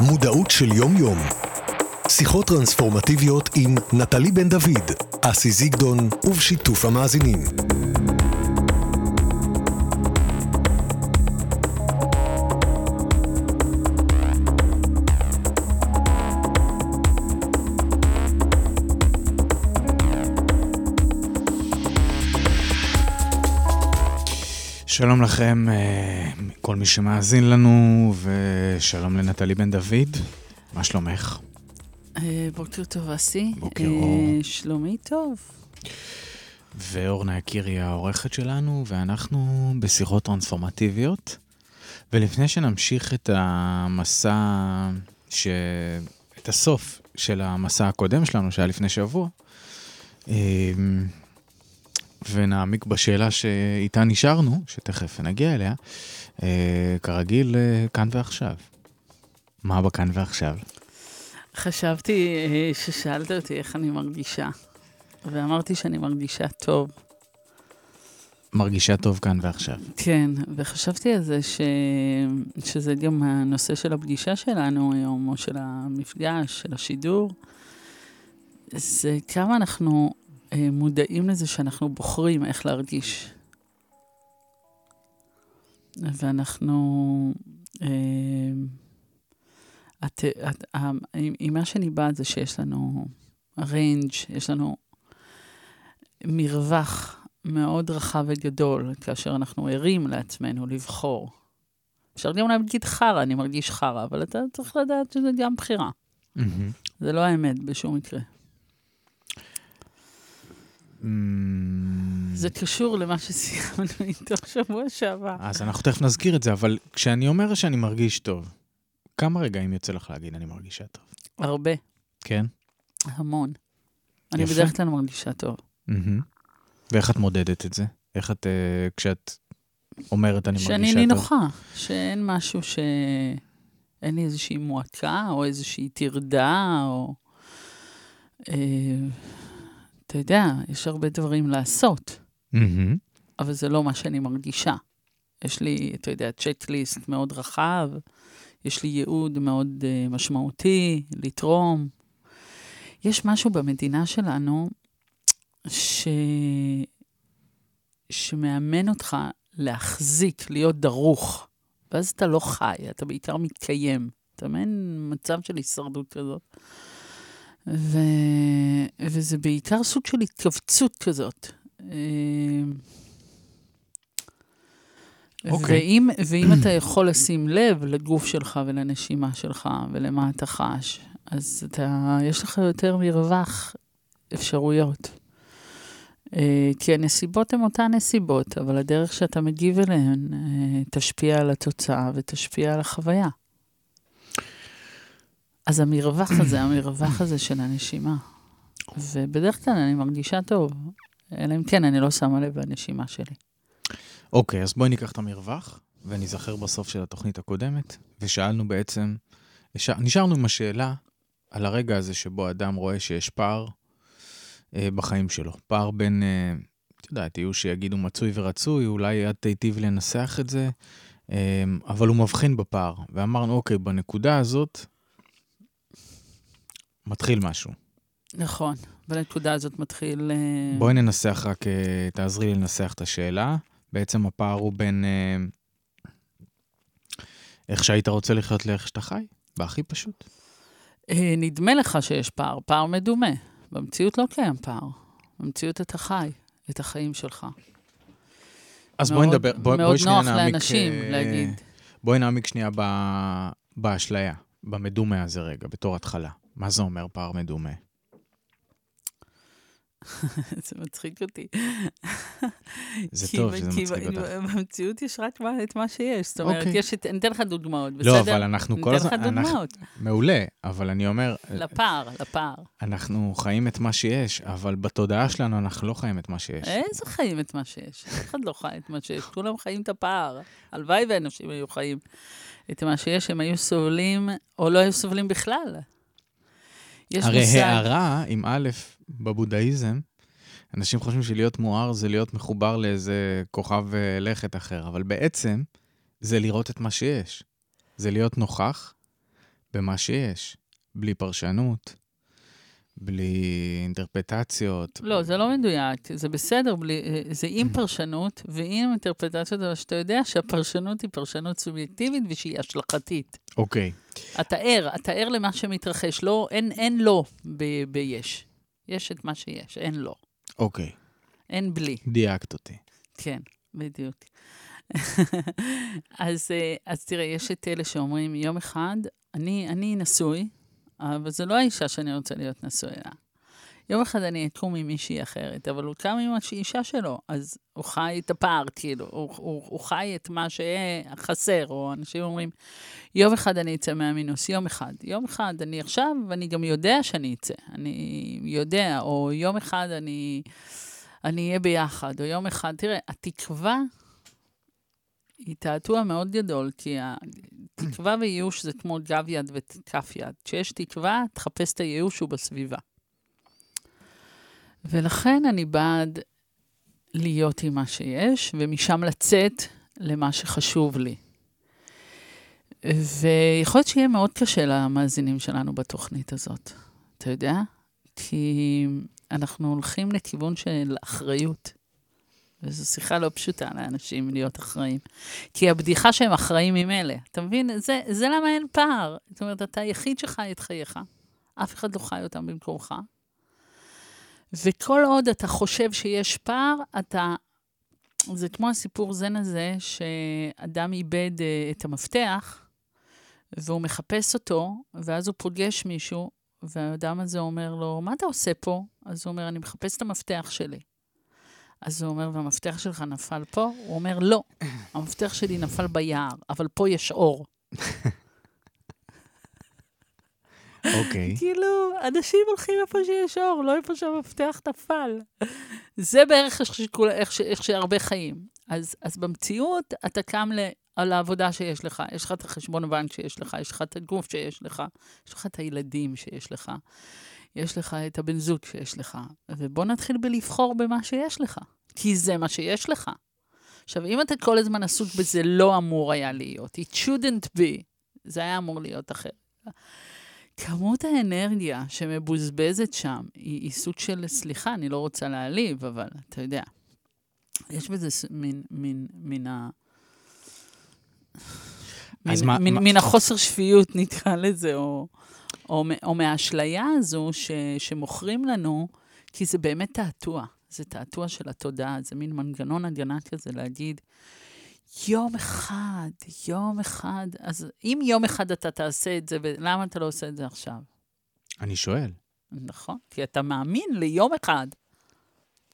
מודעות של יום-יום. שיחות טרנספורמטיביות עם נטלי בן דוד, אסי זיגדון ובשיתוף המאזינים. שלום לכם, אה, כל מי שמאזין לנו, ושלום לנטלי בן דוד, מה שלומך? אה, בוקר טוב, אסי. בוקר אה, אור. שלומי טוב. ואורנה יקירי העורכת שלנו, ואנחנו בשיחות טרנספורמטיביות. ולפני שנמשיך את המסע, ש... את הסוף של המסע הקודם שלנו, שהיה לפני שבוע, ונעמיק בשאלה שאיתה נשארנו, שתכף נגיע אליה, אה, כרגיל, אה, כאן ועכשיו. מה בכאן ועכשיו? חשבתי אה, ששאלת אותי איך אני מרגישה, ואמרתי שאני מרגישה טוב. מרגישה טוב כאן ועכשיו. כן, וחשבתי על זה ש... שזה גם הנושא של הפגישה שלנו היום, או של המפגש, של השידור. זה כמה אנחנו מודעים לזה שאנחנו בוחרים איך להרגיש. ואנחנו... אה, את, את, ה- עם מה שניבא זה שיש לנו ריינג', יש לנו מרווח מאוד רחב וגדול, כאשר אנחנו ערים לעצמנו לבחור. אפשר גם להגיד חרא, אני מרגיש חרא, אבל אתה צריך לדעת שזה גם בחירה. מהמם. זה לא האמת בשום מקרה. אמ, זה קשור למה שסיימנו איתו שבוע שעבר. אז אנחנו תכף נזכיר את זה, אבל כשאני אומר שאני מרגיש טוב, כמה רגעים יוצא לך להגיד אני מרגישה טוב? הרבה, כן? המון. אני יפה. בדרך כלל מרגישה טוב. ואיך את מודדת את זה? איך את, אה, כשאת אומרת אני מרגישה טוב? שאני נינוחה, שאין משהו ש... אין לי איזושהי מועקה, או איזושהי טרדה, או... אתה יודע, יש הרבה דברים לעשות, מהמם. אבל זה לא מה שאני מרגישה. יש לי, אתה יודע, צ'קליסט מאוד רחב, יש לי ייעוד מאוד uh, משמעותי, לתרום. יש משהו במדינה שלנו ש... שמאמן אותך להחזיק, להיות דרוך, ואז אתה לא חי, אתה בעיקר מתקיים. אתה מעין מצב של הישרדות כזאת. ו... וזה בעיקר סוג של התכווצות כזאת. אה, אוקיי. ואם, ואם אתה יכול לשים לב לגוף שלך ולנשימה שלך ולמה אתה חש, אז אתה, יש לך יותר מרווח אפשרויות. אה, כי הנסיבות הן אותן נסיבות, אבל הדרך שאתה מגיב אליהן אה, תשפיע על התוצאה ותשפיע על החוויה. אז המרווח הזה, המרווח הזה של הנשימה. ובדרך כלל אני מרגישה טוב, אלא אם כן אני לא שמה לב לנשימה שלי. אוקיי, אז בואי ניקח את המרווח, ונזכר בסוף של התוכנית הקודמת, ושאלנו בעצם, נשארנו עם השאלה על הרגע הזה שבו אדם רואה שיש פער אה, בחיים שלו. פער בין, אה, את יודעת, יהיו שיגידו מצוי ורצוי, אולי את תיטיב לנסח את זה, אה, אבל הוא מבחין בפער. ואמרנו, אוקיי, בנקודה הזאת מתחיל משהו. נכון, בנקודה הזאת מתחיל... אה, בואי ננסח רק, אה, תעזרי לי לנסח את השאלה. בעצם הפער הוא בין אה, איך שהיית רוצה לחיות לאיך שאתה חי, בהכי פשוט. נדמה לך שיש פער, פער מדומה. במציאות לא קיים פער. במציאות אתה חי את החיים שלך. אז מאוד- בואי נדבר, בואי, מאוד בואי שנייה נוח נעמיק... לאנשים אה, להגיד. בואי נעמיק שנייה ב, באשליה, במדומה הזה רגע, בתור התחלה. מה זה אומר פער מדומה? זה מצחיק אותי. זה כי- טוב שזה כי מצחיק אותך. במציאות יש רק את מה שיש. זאת אומרת, אוקיי. יש את... אני אתן לך דוגמאות, בסדר? לא, אבל אנחנו כל הזמן... אני אתן לך דוגמאות. מעולה, אבל אני אומר, לפער, לפער. אנחנו חיים את מה שיש, אבל בתודעה שלנו אנחנו לא חיים את מה שיש. איזה חיים את מה שיש? אף אחד לא חי את מה שיש, כולם חיים את הפער. הלוואי ואנשים היו חיים את מה שיש, הם היו סובלים, או לא היו סובלים בכלל. יש הרי מושג... הערה עם א' בבודהיזם, אנשים חושבים שלהיות מואר זה להיות מחובר לאיזה כוכב אה, לכת אחר, אבל בעצם זה לראות את מה שיש. זה להיות נוכח במה שיש, בלי פרשנות, בלי אינטרפטציות. לא, זה לא מדויק, זה בסדר, בלי, זה עם פרשנות ועם אינטרפטציות, אבל שאתה יודע שהפרשנות היא פרשנות סובייקטיבית ושהיא השלכתית. אוקיי, אתה ער, אתה ער למה שמתרחש, לא, אין, אין לא ב- ביש. יש את מה שיש, אין לא. אוקיי, אין בלי. דייקת אותי. כן, בדיוק. אז, אה, אז תראה, יש את אלה שאומרים, יום אחד, אני, אני נשוי, אבל זו לא האישה שאני רוצה להיות נשוי לה. יום אחד אני אקום עם מישהי אחרת, אבל הוא קם עם האישה שלו, אז הוא חי את הפער, כאילו, הוא, הוא, הוא חי את מה שחסר, או אנשים אומרים, יום אחד אני אצא מהמינוס, יום אחד. יום אחד אני עכשיו, ואני גם יודע שאני אצא, אני יודע, או יום אחד אני, אני אהיה ביחד, או יום אחד, תראה, התקווה היא תעתוע מאוד גדול, כי התקווה וייאוש זה כמו גב יד וכף יד. כשיש תקווה, תחפש את הייאוש הוא בסביבה. ולכן אני בעד להיות עם מה שיש, ומשם לצאת למה שחשוב לי. ויכול להיות שיהיה מאוד קשה למאזינים שלנו בתוכנית הזאת, אתה יודע? כי אנחנו הולכים לכיוון של אחריות. וזו שיחה לא פשוטה לאנשים להיות אחראים. כי הבדיחה שהם אחראים ממילא, אתה מבין? זה, זה למה אין פער. זאת אומרת, אתה היחיד שחי את חייך, אף אחד לא חי אותם במקומך. וכל עוד אתה חושב שיש פער, אתה... זה כמו הסיפור זן הזה, שאדם איבד uh, את המפתח, והוא מחפש אותו, ואז הוא פוגש מישהו, והאדם הזה אומר לו, מה אתה עושה פה? אז הוא אומר, אני מחפש את המפתח שלי. אז הוא אומר, והמפתח שלך נפל פה? הוא אומר, לא, המפתח שלי נפל ביער, אבל פה יש אור. אוקיי. כאילו, אנשים הולכים איפה שיש אור, לא איפה שהמפתח נפל. זה בערך שכול, איך, ש, איך שהרבה חיים. אז, אז במציאות, אתה קם ל, על העבודה שיש לך. יש לך את החשבון בנק שיש לך, יש לך את הגוף שיש לך, יש לך את הילדים שיש לך, יש לך את הבן זוג שיש לך. ובוא נתחיל בלבחור במה שיש לך, כי זה מה שיש לך. עכשיו, אם אתה כל הזמן עסוק בזה, לא אמור היה להיות. It shouldn't be. זה היה אמור להיות אחר. כמות האנרגיה שמבוזבזת שם היא, היא סוג של, סליחה, אני לא רוצה להעליב, אבל אתה יודע, יש בזה מין, מין, מין ה... מין, מה- מין, מה- מין החוסר שפיות, נקרא לזה, או, או, או מהאשליה הזו ש, שמוכרים לנו, כי זה באמת תעתוע. זה תעתוע של התודעה, זה מין מנגנון הגנה כזה להגיד, יום אחד, יום אחד, אז אם יום אחד אתה תעשה את זה, למה אתה לא עושה את זה עכשיו? אני שואל. נכון, כי אתה מאמין ליום אחד,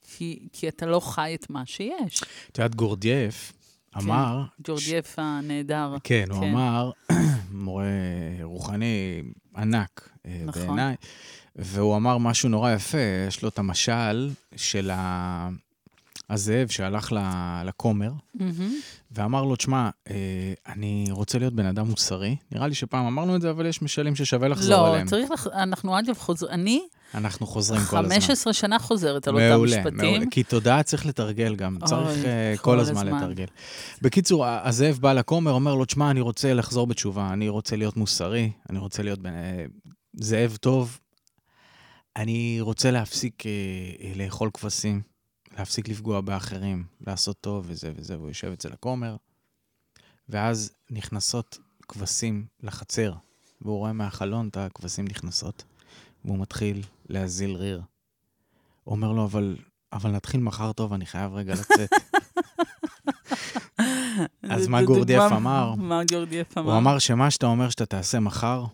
כי, כי אתה לא חי את מה שיש. את יודעת, גורדייף אמר... ג'ורדייף הנהדר. כן, הוא כן. אמר, מורה רוחני ענק אה, נכון. בעיניי, והוא אמר משהו נורא יפה, יש לו את המשל של ה- הזאב שהלך לכומר, מהמם. ואמר לו, תשמע, אה, אני רוצה להיות בן אדם מוסרי. נראה לי שפעם אמרנו את זה, אבל יש משלים ששווה לחזור לא, עליהם. צריך, לח... אנחנו אגב חוזרים, אני אנחנו חוזרים כל הזמן. 15 שנה חוזרת על אותם מעולה, משפטים. מעולה. כי תודעה צריך לתרגל גם, אוי, צריך אה, כל כל הזמן הזמן. לתרגל. בקיצור, הזאב בא לכומר, אומר לו, תשמע, אני רוצה לחזור בתשובה, אני רוצה להיות מוסרי, אני רוצה להיות בן- אה, זאב טוב, אני רוצה להפסיק אה, לאכול כבשים, להפסיק לפגוע באחרים, לעשות טוב וזה וזה, והוא יושב אצל הכומר, ואז נכנסות כבשים לחצר, והוא רואה מהחלון את הכבשים נכנסות, והוא מתחיל להזיל ריר. הוא אומר לו, אבל, אבל נתחיל מחר טוב, אני חייב רגע לצאת. אז מה דוגמה- אמר? מה גורדייף אמר? הוא אמר שמה שאתה אומר שאתה תעשה מחר,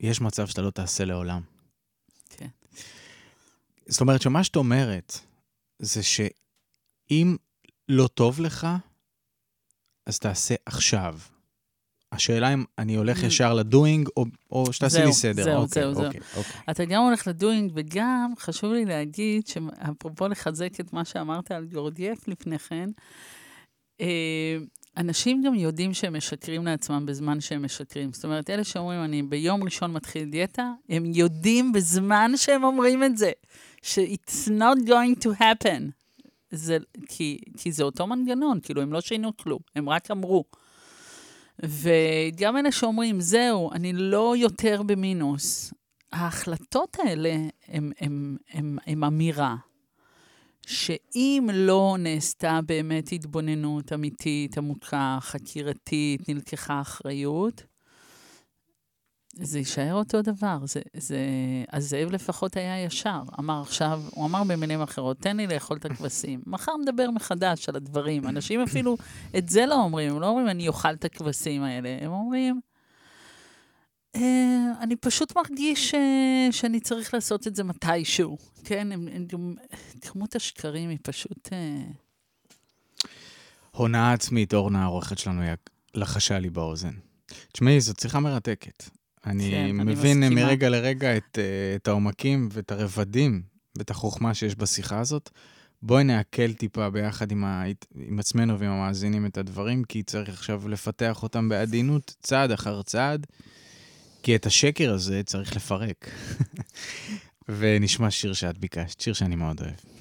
יש מצב שאתה לא תעשה לעולם. כן. זאת אומרת שמה שאת אומרת, זה שאם לא טוב לך, אז תעשה עכשיו. השאלה אם אני הולך Mm. ישר לדוינג, או, או שתעשי לי סדר. זהו, אוקיי, זהו, זהו. אוקיי, אוקיי. אתה גם הולך לדוינג, וגם חשוב לי להגיד, שאפרופו לחזק את מה שאמרת על גורדייף לפני כן, אה, אנשים גם יודעים שהם משקרים לעצמם בזמן שהם משקרים. זאת אומרת, אלה שאומרים, אני ביום ראשון מתחיל דיאטה, הם יודעים בזמן שהם אומרים את זה, ש-it's not going to happen. זה, כי, כי זה אותו מנגנון, כאילו, הם לא שינו כלום, הם רק אמרו. וגם אלה שאומרים, זהו, אני לא יותר במינוס. ההחלטות האלה הן אמירה, שאם לא נעשתה באמת התבוננות אמיתית, עמוקה, חקירתית, נלקחה אחריות, זה יישאר אותו דבר. זה, זה... אז זאב לפחות היה ישר. אמר עכשיו, הוא אמר במילים אחרות, תן לי לאכול את הכבשים. מחר נדבר מחדש על הדברים. אנשים אפילו את זה לא אומרים, הם לא אומרים, אני אוכל את הכבשים האלה. הם אומרים, אה, אני פשוט מרגיש אה, שאני צריך לעשות את זה מתישהו. כן, הם, הם, כמות השקרים היא פשוט... אה... הונאה עצמית, אורנה העורכת שלנו, לחשה לי באוזן. תשמעי, זו שיחה מרתקת. אני כן, מבין אני מרגע לרגע את, אה, את העומקים ואת הרבדים ואת החוכמה שיש בשיחה הזאת. בואי נעכל טיפה ביחד עם, ה... עם עצמנו ועם המאזינים את הדברים, כי צריך עכשיו לפתח אותם בעדינות, צעד אחר צעד, כי את השקר הזה צריך לפרק. ונשמע שיר שאת ביקשת, שיר שאני מאוד אוהב.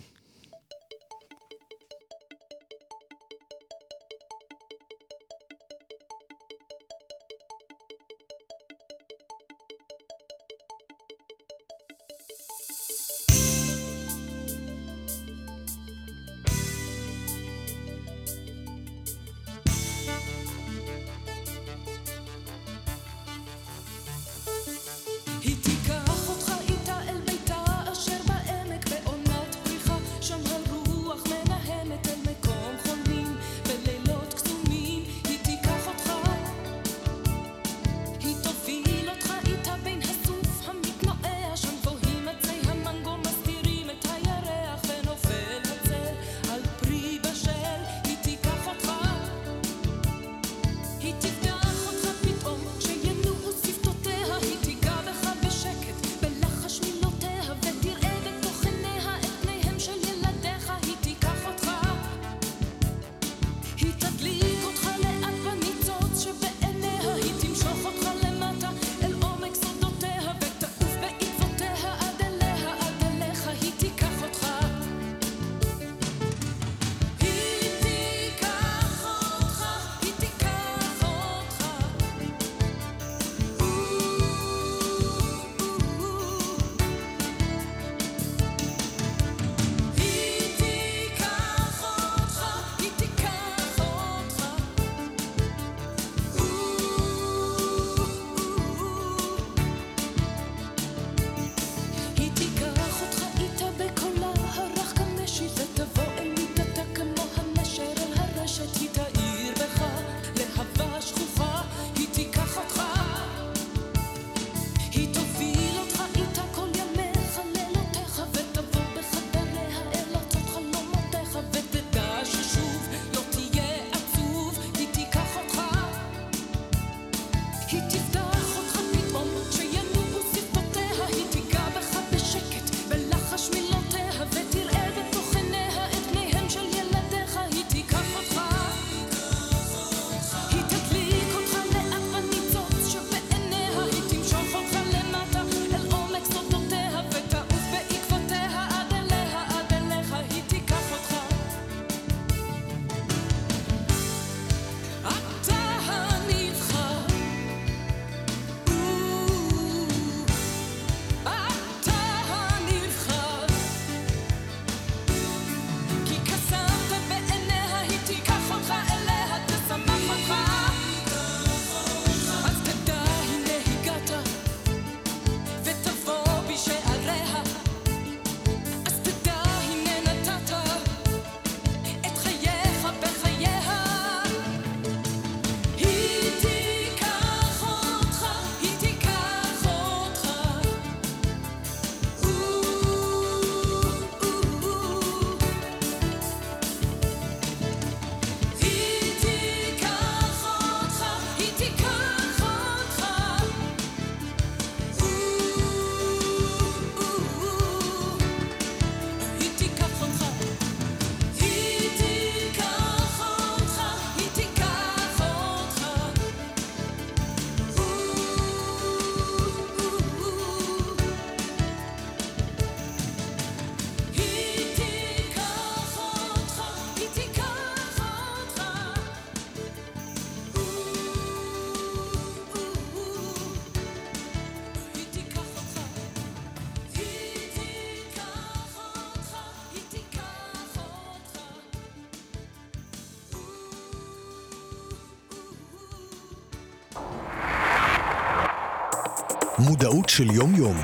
מודעות של יום-יום.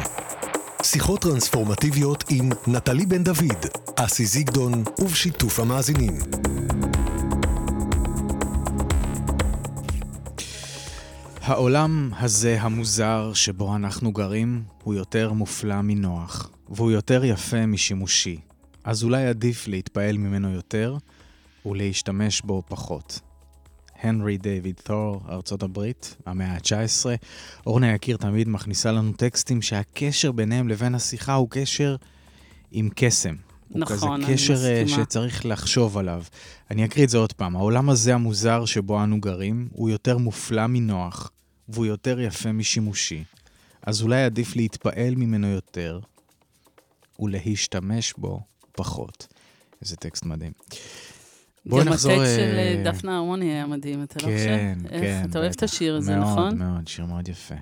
שיחות טרנספורמטיביות עם נטלי בן דוד, אסי זיגדון ובשיתוף המאזינים. העולם הזה המוזר שבו אנחנו גרים הוא יותר מופלא מנוח, והוא יותר יפה משימושי. אז אולי עדיף להתפעל ממנו יותר ולהשתמש בו פחות. הנרי דיוויד תור, ארצות הברית, המאה ה-19. אורנה יקיר תמיד מכניסה לנו טקסטים שהקשר ביניהם לבין השיחה הוא קשר עם קסם. נכון, הוא כזה קשר אה, מסכימה. שצריך לחשוב עליו. אני אקריא את זה עוד פעם. העולם הזה המוזר שבו אנו גרים הוא יותר מופלא מנוח, והוא יותר יפה משימושי. אז אולי עדיף להתפעל ממנו יותר ולהשתמש בו פחות. איזה טקסט מדהים. בואי גם נחזור... הטקסט של אה, אה, דפנה הרמוני היה מדהים, אתה לא חושב? כן, כן. אתה אוהב את. השיר הזה, מאוד, נכון? מאוד, מאוד, שיר מאוד יפה.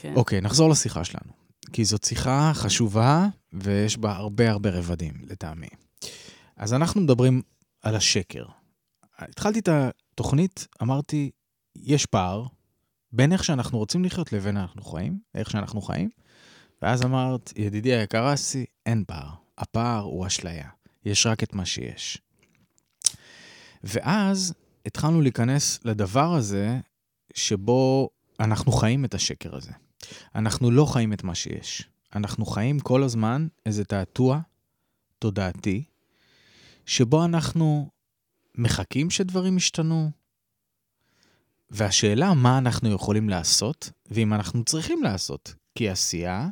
כן. אוקיי, נחזור לשיחה שלנו. כי זאת שיחה חשובה, ויש בה הרבה הרבה רבדים, לטעמי. אז אנחנו מדברים על השקר. התחלתי את התוכנית, אמרתי, יש פער בין איך שאנחנו רוצים לחיות לבין אנחנו חיים, איך שאנחנו חיים, ואז אמרת, ידידי היקר אסי, אין פער. הפער הוא אשליה. יש רק את מה שיש. ואז התחלנו להיכנס לדבר הזה שבו אנחנו חיים את השקר הזה. אנחנו לא חיים את מה שיש. אנחנו חיים כל הזמן איזה תעתוע תודעתי, שבו אנחנו מחכים שדברים ישתנו, והשאלה מה אנחנו יכולים לעשות, ואם אנחנו צריכים לעשות. כי עשייה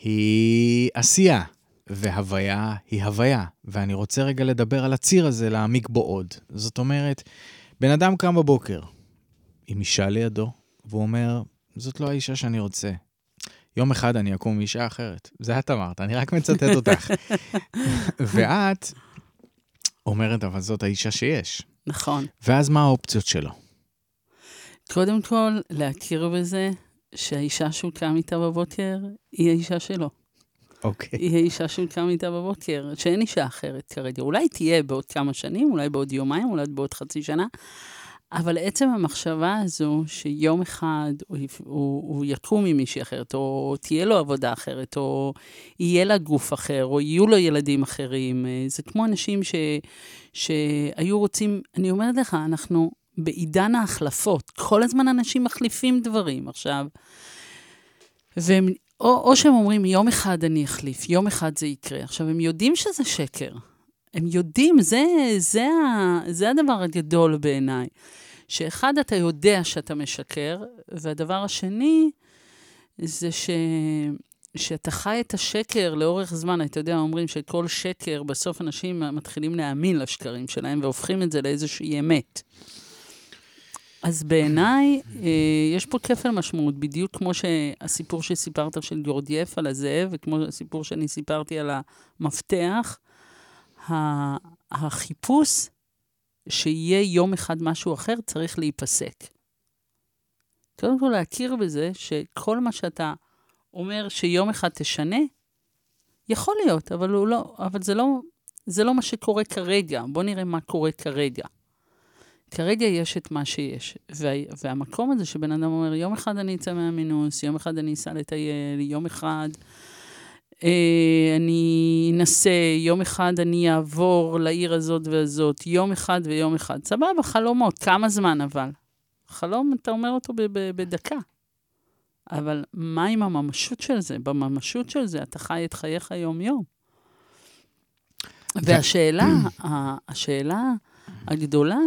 היא עשייה, והוויה היא הוויה. ואני רוצה רגע לדבר על הציר הזה, להעמיק בו עוד. זאת אומרת, בן אדם קם בבוקר עם אישה לידו, והוא אומר, זאת לא האישה שאני רוצה. יום אחד אני אקום עם אישה אחרת. זה את אמרת, אני רק מצטט אותך. ואת אומרת, אבל זאת האישה שיש. נכון. ואז מה האופציות שלו? קודם כל, להכיר בזה שהאישה שהוא קם איתה בבוקר, היא האישה שלו. אוקיי. היא שהוא קם איתה בבוקר, שאין אישה אחרת כרגע. אולי תהיה בעוד כמה שנים, אולי בעוד יומיים, אולי בעוד חצי שנה, אבל עצם המחשבה הזו שיום אחד הוא, הוא, הוא יקום עם מישהי אחרת, או תהיה לו עבודה אחרת, או יהיה לה גוף אחר, או יהיו לו ילדים אחרים, אה, זה כמו אנשים ש, שהיו רוצים, אני אומרת לך, אנחנו בעידן ההחלפות, כל הזמן אנשים מחליפים דברים עכשיו. והם, או, או שהם אומרים, יום אחד אני אחליף, יום אחד זה יקרה. עכשיו, הם יודעים שזה שקר. הם יודעים, זה, זה, ה, זה הדבר הגדול בעיניי. שאחד, אתה יודע שאתה משקר, והדבר השני, זה ש... שאתה חי את השקר לאורך זמן. אתה יודע, אומרים שכל שקר, בסוף אנשים מתחילים להאמין לשקרים שלהם והופכים את זה לאיזושהי אמת. אז בעיניי, אה, יש פה כפל משמעות, בדיוק כמו שהסיפור שסיפרת של גורדייף על הזאב, וכמו הסיפור שאני סיפרתי על המפתח, החיפוש שיהיה יום אחד משהו אחר צריך להיפסק. קודם כל להכיר בזה שכל מה שאתה אומר שיום אחד תשנה, יכול להיות, אבל, לא, אבל זה, לא, זה לא מה שקורה כרגע. בוא נראה מה קורה כרגע. כרגע יש את מה שיש. וה, והמקום הזה שבן אדם אומר, יום אחד אני אצא מהמינוס, יום אחד אני אסע לטייל, יום אחד אה, אני אנסה, יום אחד אני אעבור לעיר הזאת והזאת, יום אחד ויום אחד. סבבה, חלומות, כמה זמן אבל? חלום, אתה אומר אותו ב- ב- בדקה. אבל מה עם הממשות של זה? בממשות של זה אתה חי את חייך יום-יום. והשאלה, השאלה הגדולה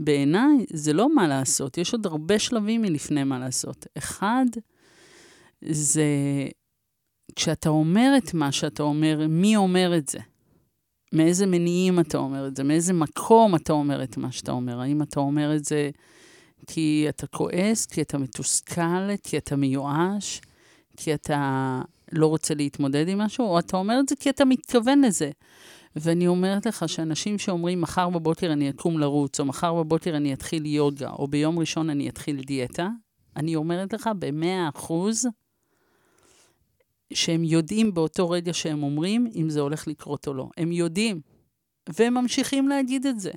בעיניי זה לא מה לעשות, יש עוד הרבה שלבים מלפני מה לעשות. אחד, זה כשאתה אומר את מה שאתה אומר, מי אומר את זה? מאיזה מניעים אתה אומר את זה? מאיזה מקום אתה אומר את מה שאתה אומר? האם אתה אומר את זה כי אתה כועס, כי אתה מתוסכל, כי אתה מיואש, כי אתה לא רוצה להתמודד עם משהו, או אתה אומר את זה כי אתה מתכוון לזה. ואני אומרת לך שאנשים שאומרים, מחר בבוקר אני אקום לרוץ, או מחר בבוקר אני אתחיל יוגה, או ביום ראשון אני אתחיל דיאטה, אני אומרת לך במאה אחוז, שהם יודעים באותו רגע שהם אומרים אם זה הולך לקרות או לא. הם יודעים, והם ממשיכים להגיד את זה.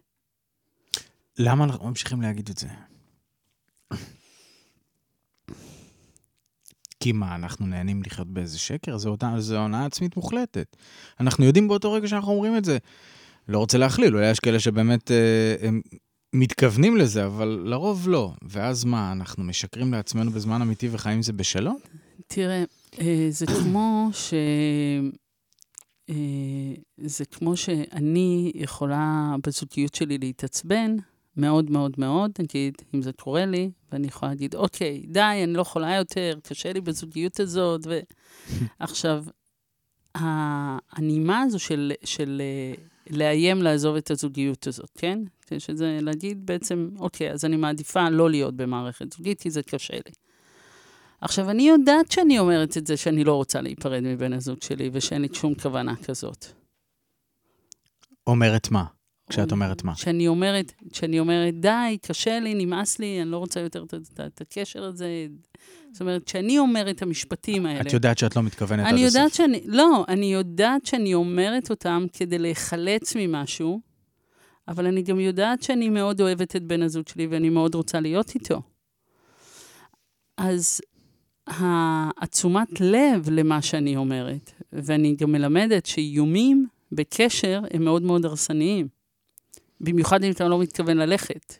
למה אנחנו ממשיכים להגיד את זה? כי מה, אנחנו נהנים לחיות באיזה שקר? זו הונאה עצמית מוחלטת. אנחנו יודעים באותו רגע שאנחנו אומרים את זה. לא רוצה להכליל, אולי יש כאלה שבאמת אה, הם מתכוונים לזה, אבל לרוב לא. ואז מה, אנחנו משקרים לעצמנו בזמן אמיתי וחיים זה בשלום? תראה, אה, זה כמו ש... אה, זה כמו שאני יכולה בזוגיות שלי להתעצבן מאוד מאוד מאוד, נגיד, אם זה קורה לי, ואני יכולה להגיד, אוקיי, די, אני לא יכולה יותר, קשה לי בזוגיות הזאת. ו... עכשיו, הנימה הזו של, של אה, לאיים לעזוב את הזוגיות הזאת, כן? שזה להגיד בעצם, אוקיי, אז אני מעדיפה לא להיות במערכת זוגית, כי זה קשה לי. עכשיו, אני יודעת שאני אומרת את זה, שאני לא רוצה להיפרד מבן הזוג שלי, ושאין לי שום כוונה כזאת. אומרת מה? כשאת אומרת מה? שאני אומרת, שאני אומרת, די, קשה לי, נמאס לי, אני לא רוצה יותר את, את, את הקשר הזה. זאת אומרת, כשאני אומרת את המשפטים האלה... את יודעת שאת לא מתכוונת עד אני הסוף. יודעת שאני, לא, אני יודעת שאני אומרת אותם כדי להיחלץ ממשהו, אבל אני גם יודעת שאני מאוד אוהבת את בן הזוג שלי ואני מאוד רוצה להיות איתו. אז התשומת לב למה שאני אומרת, ואני גם מלמדת שאיומים בקשר הם מאוד מאוד הרסניים. במיוחד אם אתה לא מתכוון ללכת.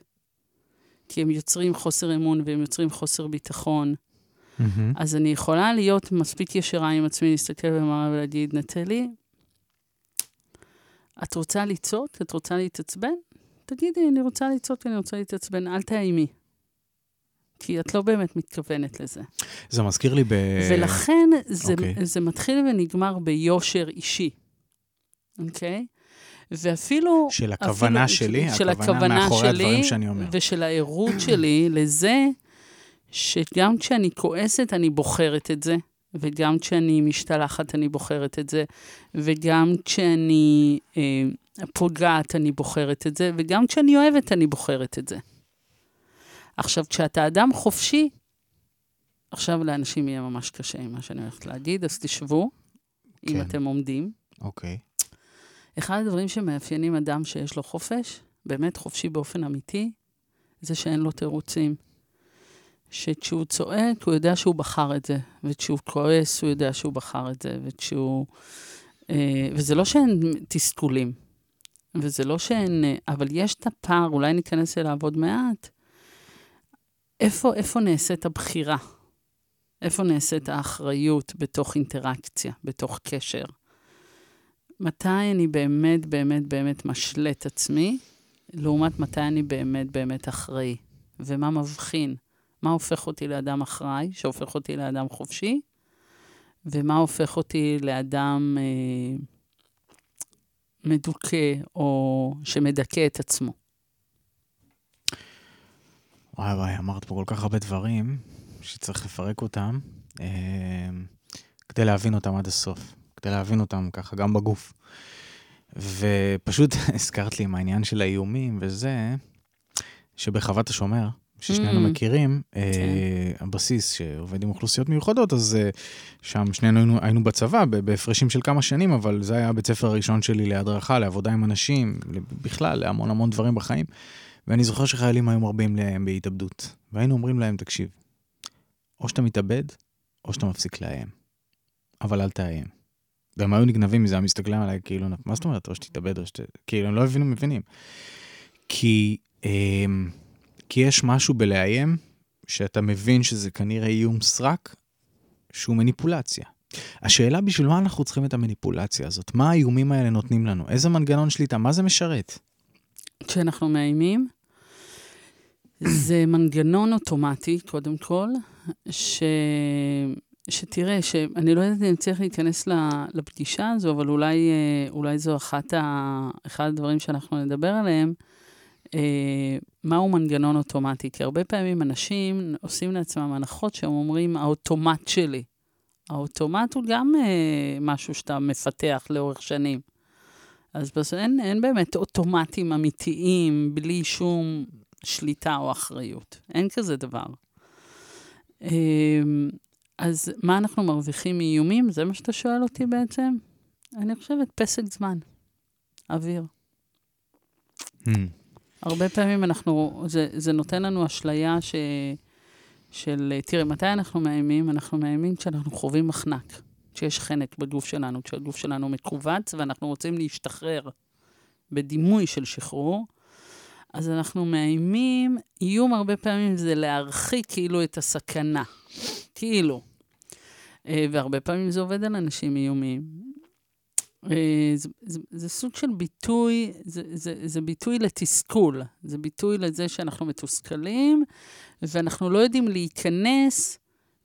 כי הם יוצרים חוסר אמון והם יוצרים חוסר ביטחון. מהמם. אז אני יכולה להיות מספיק ישרה עם עצמי, להסתכל במראה ולהגיד, נטלי, את רוצה לצעוק? את רוצה להתעצבן? תגידי, אני רוצה לצעוק, אני רוצה להתעצבן, אל תאיימי. כי את לא באמת מתכוונת לזה. זה מזכיר לי ב... ולכן זה, אוקיי. זה מתחיל ונגמר ביושר אישי, אוקיי? ואפילו... של הכוונה אפילו- שלי, של הכוונה הכוונה מאחורי שלי, הדברים שאני אומר. ושל הערות שלי לזה שגם כשאני כועסת, אני בוחרת את זה, וגם כשאני משתלחת, אני בוחרת את זה, וגם כשאני אה, פוגעת, אני בוחרת את זה, וגם כשאני אוהבת, אני בוחרת את זה. עכשיו, כשאתה אדם חופשי, עכשיו לאנשים יהיה ממש קשה עם מה שאני הולכת להגיד, אז תשבו, אם כן. אתם עומדים. אוקיי. אחד הדברים שמאפיינים אדם שיש לו חופש, באמת חופשי באופן אמיתי, זה שאין לו תירוצים. שכשהוא צועק, הוא יודע שהוא בחר את זה, וכשהוא כועס, הוא יודע שהוא בחר את זה, וכשהוא... אה, וזה לא שאין תסכולים, וזה לא שאין... אבל יש את הפער, אולי ניכנס אליו עוד מעט. איפה, איפה נעשית הבחירה? איפה נעשית האחריות בתוך אינטראקציה, בתוך קשר? מתי אני באמת, באמת, באמת משלה את עצמי, לעומת מתי אני באמת, באמת אחראי. ומה מבחין? מה הופך אותי לאדם אחראי, שהופך אותי לאדם חופשי, ומה הופך אותי לאדם אה, מדוכא, או שמדכא את עצמו. וואי וואי, אמרת פה כל כך הרבה דברים שצריך לפרק אותם אה, כדי להבין אותם עד הסוף, כדי להבין אותם ככה גם בגוף. ופשוט הזכרת לי עם העניין של האיומים וזה, שבחוות השומר, ששנינו Mm. מכירים, אה, כן. הבסיס שעובד עם אוכלוסיות מיוחדות, אז אה, שם שנינו היינו, היינו בצבא בהפרשים של כמה שנים, אבל זה היה הבית ספר הראשון שלי להדרכה, לעבודה עם אנשים, בכלל, להמון המון דברים בחיים. ואני זוכר שחיילים היו מרבים להם בהתאבדות, והיינו אומרים להם, תקשיב, או שאתה מתאבד, או שאתה מפסיק לאיים. אבל אל תאיים. והם היו נגנבים מזה, הם מסתכלים עליי כאילו, מה זאת אומרת, או שתתאבד, או שת... כאילו, הם לא הבינו, מבינים. כי, אמ, כי יש משהו בלאיים, שאתה מבין שזה כנראה איום סרק, שהוא מניפולציה. השאלה בשביל מה אנחנו צריכים את המניפולציה הזאת? מה האיומים האלה נותנים לנו? איזה מנגנון שליטה? מה זה משרת? כשאנחנו מאיימים, זה מנגנון אוטומטי, קודם כל, ש... שתראה, שאני לא יודעת אם צריך להיכנס לפגישה הזו, אבל אולי, אה, אולי זו אחת ה... אחד הדברים שאנחנו נדבר עליהם, אה, מהו מנגנון אוטומטי. כי הרבה פעמים אנשים עושים לעצמם הנחות שהם אומרים, האוטומט שלי. האוטומט הוא גם אה, משהו שאתה מפתח לאורך שנים. אז בסוף אין, אין באמת אוטומטים אמיתיים בלי שום שליטה או אחריות. אין כזה דבר. אמ, אז מה אנחנו מרוויחים מאיומים? זה מה שאתה שואל אותי בעצם? אני חושבת פסק זמן, אוויר. Hmm. הרבה פעמים אנחנו, זה, זה נותן לנו אשליה ש, של, תראה, מתי אנחנו מאיימים? אנחנו מאיימים כשאנחנו חווים מחנק, כשיש חנק בגוף שלנו, כשהגוף שלנו מכווץ ואנחנו רוצים להשתחרר בדימוי של שחרור. אז אנחנו מאיימים, איום הרבה פעמים זה להרחיק כאילו את הסכנה. כאילו. אה, והרבה פעמים זה עובד על אנשים איומים. אה, זה, זה, זה סוג של ביטוי, זה, זה, זה ביטוי לתסכול. זה ביטוי לזה שאנחנו מתוסכלים, ואנחנו לא יודעים להיכנס.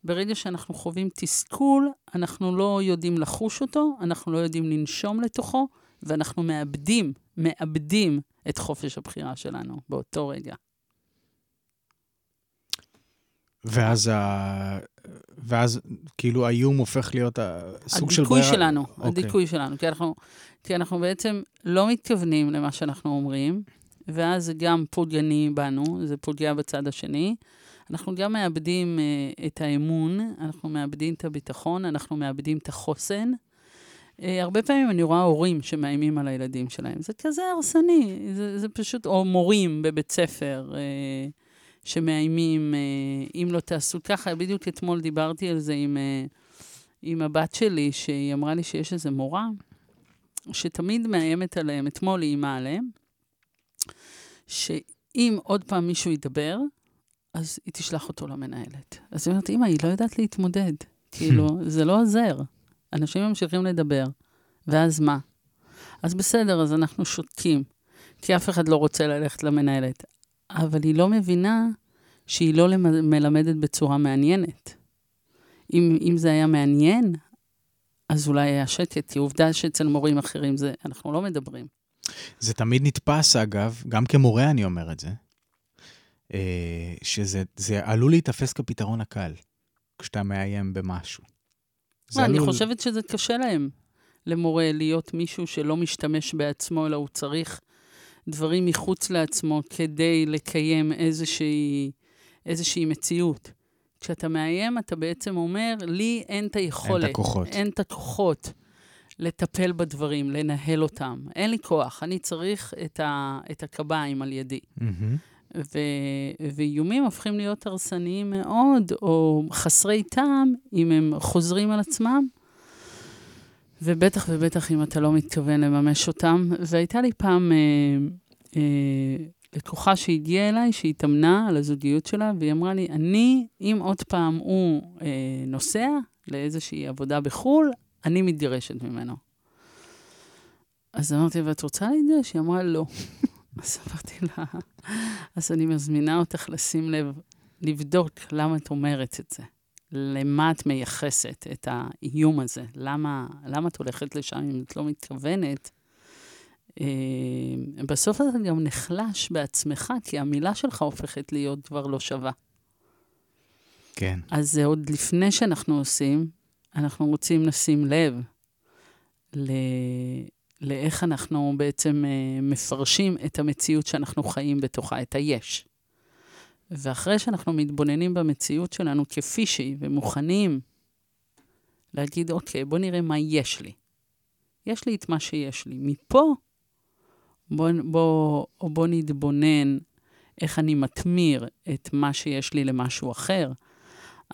ברגע שאנחנו חווים תסכול, אנחנו לא יודעים לחוש אותו, אנחנו לא יודעים לנשום לתוכו, ואנחנו מאבדים, מאבדים את חופש הבחירה שלנו באותו רגע. ואז, ה... ואז כאילו האיום הופך להיות סוג של ברירה. הדיכוי שלנו, okay. אוקיי. הדיכוי שלנו. כי אנחנו, כי אנחנו בעצם לא מתכוונים למה שאנחנו אומרים, ואז זה גם פוגעני בנו, זה פוגע בצד השני. אנחנו גם מאבדים uh, את האמון, אנחנו מאבדים את הביטחון, אנחנו מאבדים את החוסן. Uh, הרבה פעמים אני רואה הורים שמאיימים על הילדים שלהם. זה כזה הרסני, זה, זה פשוט, או מורים בבית ספר. Uh, שמאיימים, אה, אם לא תעשו ככה. בדיוק אתמול דיברתי על זה עם, אה, עם הבת שלי, שהיא אמרה לי שיש איזו מורה שתמיד מאיימת עליהם, אתמול היא איימה עליהם, שאם עוד פעם מישהו ידבר, אז היא תשלח אותו למנהלת. אז היא אומרת, אמא, היא לא יודעת להתמודד. כאילו, זה לא עוזר. אנשים ממשיכים לדבר, ואז מה? אז בסדר, אז אנחנו שותקים, כי אף אחד לא רוצה ללכת למנהלת. אבל היא לא מבינה שהיא לא מלמדת בצורה מעניינת. אם, אם זה היה מעניין, אז אולי היה שקט, כי עובדה שאצל מורים אחרים זה, אנחנו לא מדברים. זה תמיד נתפס, אגב, גם כמורה אני אומר את זה, אה, שזה עלול להיתפס כפתרון הקל, כשאתה מאיים במשהו. מה, עלול... אני חושבת שזה קשה להם, למורה, להיות מישהו שלא משתמש בעצמו, אלא הוא צריך דברים מחוץ לעצמו כדי לקיים איזושהי, איזושהי מציאות. כשאתה מאיים, אתה בעצם אומר, לי אין את היכולת. אין את הכוחות. אין את הכוחות לטפל בדברים, לנהל אותם. אין לי כוח, אני צריך את, ה, את הקביים על ידי. Mm-hmm. ו, ואיומים הופכים להיות הרסניים מאוד, או חסרי טעם, אם הם חוזרים על עצמם. ובטח ובטח אם אתה לא מתכוון לממש אותם. והייתה לי פעם אה, אה, לקוחה שהגיעה אליי, שהתאמנה על הזוגיות שלה, והיא אמרה לי, אני, אם עוד פעם הוא אה, נוסע לאיזושהי עבודה בחו"ל, אני מתגרשת ממנו. אז אמרתי, ואת רוצה להתגרש? היא אמרה, לא. אז אמרתי לה, אז אני מזמינה אותך לשים לב, לבדוק למה את אומרת את זה. למה את מייחסת את האיום הזה? למה, למה את הולכת לשם אם את לא מתכוונת? אה, בסוף אתה גם נחלש בעצמך, כי המילה שלך הופכת להיות כבר לא שווה. כן. אז זה עוד לפני שאנחנו עושים, אנחנו רוצים לשים לב ל... לאיך אנחנו בעצם uh, מפרשים את המציאות שאנחנו חיים בתוכה, את היש. ואחרי שאנחנו מתבוננים במציאות שלנו כפי שהיא ומוכנים להגיד, אוקיי, בוא נראה מה יש לי. יש לי את מה שיש לי. מפה, בוא, בוא, בוא נתבונן איך אני מתמיר את מה שיש לי למשהו אחר,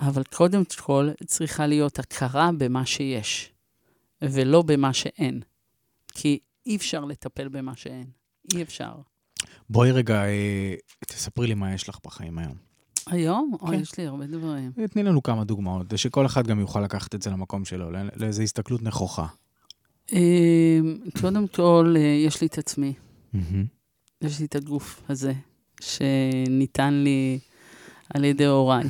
אבל קודם כל צריכה להיות הכרה במה שיש, ולא במה שאין. כי אי אפשר לטפל במה שאין. אי אפשר. בואי רגע, אה, תספרי לי מה יש לך בחיים היום. היום? כן. או, יש לי הרבה דברים. תני לנו כמה דוגמאות, שכל אחד גם יוכל לקחת את זה למקום שלו, לאיזו הסתכלות נכוחה. אה, קודם כל, אה, יש לי את עצמי. יש לי את הגוף הזה, שניתן לי על ידי הוריי.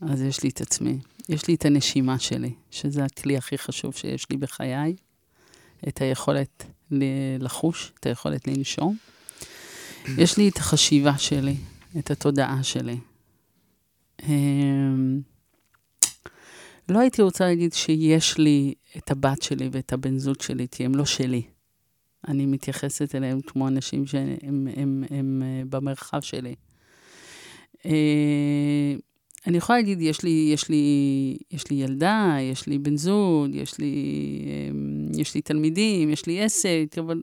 אז יש לי את עצמי. יש לי את הנשימה שלי, שזה הכלי הכי חשוב שיש לי בחיי. את היכולת לחוש, את היכולת לנשום. יש לי את החשיבה שלי, את התודעה שלי. אמ, לא הייתי רוצה להגיד שיש לי את הבת שלי ואת הבן זוג שלי, כי הם לא שלי. אני מתייחסת אליהם כמו אנשים שהם הם, הם, הם אה, במרחב שלי. אה, אני יכולה להגיד, יש לי, יש, לי, יש לי ילדה, יש לי בן זוג, יש לי, אה, יש לי תלמידים, יש לי עסק, אבל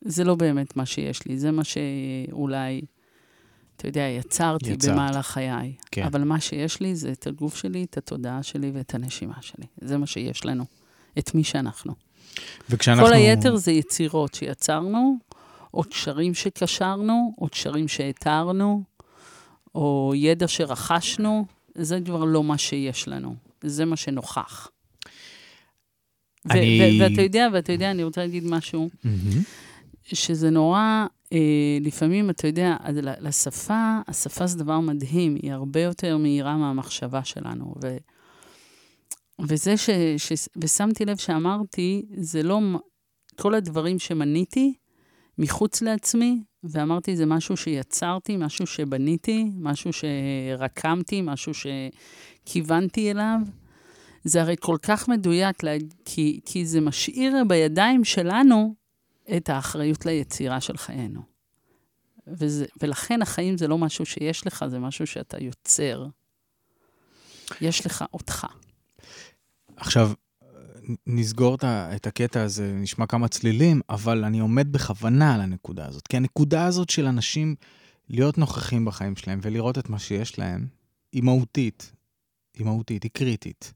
זה לא באמת מה שיש לי, זה מה שאולי אתה יודע, יצרתי יצרת. במהלך חיי. כן. אבל מה שיש לי זה את הגוף שלי, את התודעה שלי ואת הנשימה שלי. זה מה שיש לנו, את מי שאנחנו. וכשאנחנו... כל היתר זה יצירות שיצרנו, או קשרים שקשרנו, או קשרים שהתרנו, או ידע שרכשנו, זה כבר לא מה שיש לנו, זה מה שנוכח. אני- ואתה יודע, ואתה יודע, אני רוצה להגיד משהו, מהמם. שזה נורא, אה, לפעמים, אתה יודע, לשפה, השפה זה דבר מדהים, היא הרבה יותר מהירה מהמחשבה שלנו. ו, וזה ש, ש... ושמתי לב שאמרתי, זה לא... כל הדברים שמניתי מחוץ לעצמי, ואמרתי, זה משהו שיצרתי, משהו שבניתי, משהו שרקמתי, משהו שכיוונתי אליו. זה הרי כל כך מדויק, כי, כי זה משאיר בידיים שלנו את האחריות ליצירה של חיינו. וזה, ולכן החיים זה לא משהו שיש לך, זה משהו שאתה יוצר. יש לך אותך. עכשיו, נסגור את הקטע הזה, נשמע כמה צלילים, אבל אני עומד בכוונה על הנקודה הזאת. כי הנקודה הזאת של אנשים להיות נוכחים בחיים שלהם ולראות את מה שיש להם, היא מהותית. היא מהותית, היא קריטית,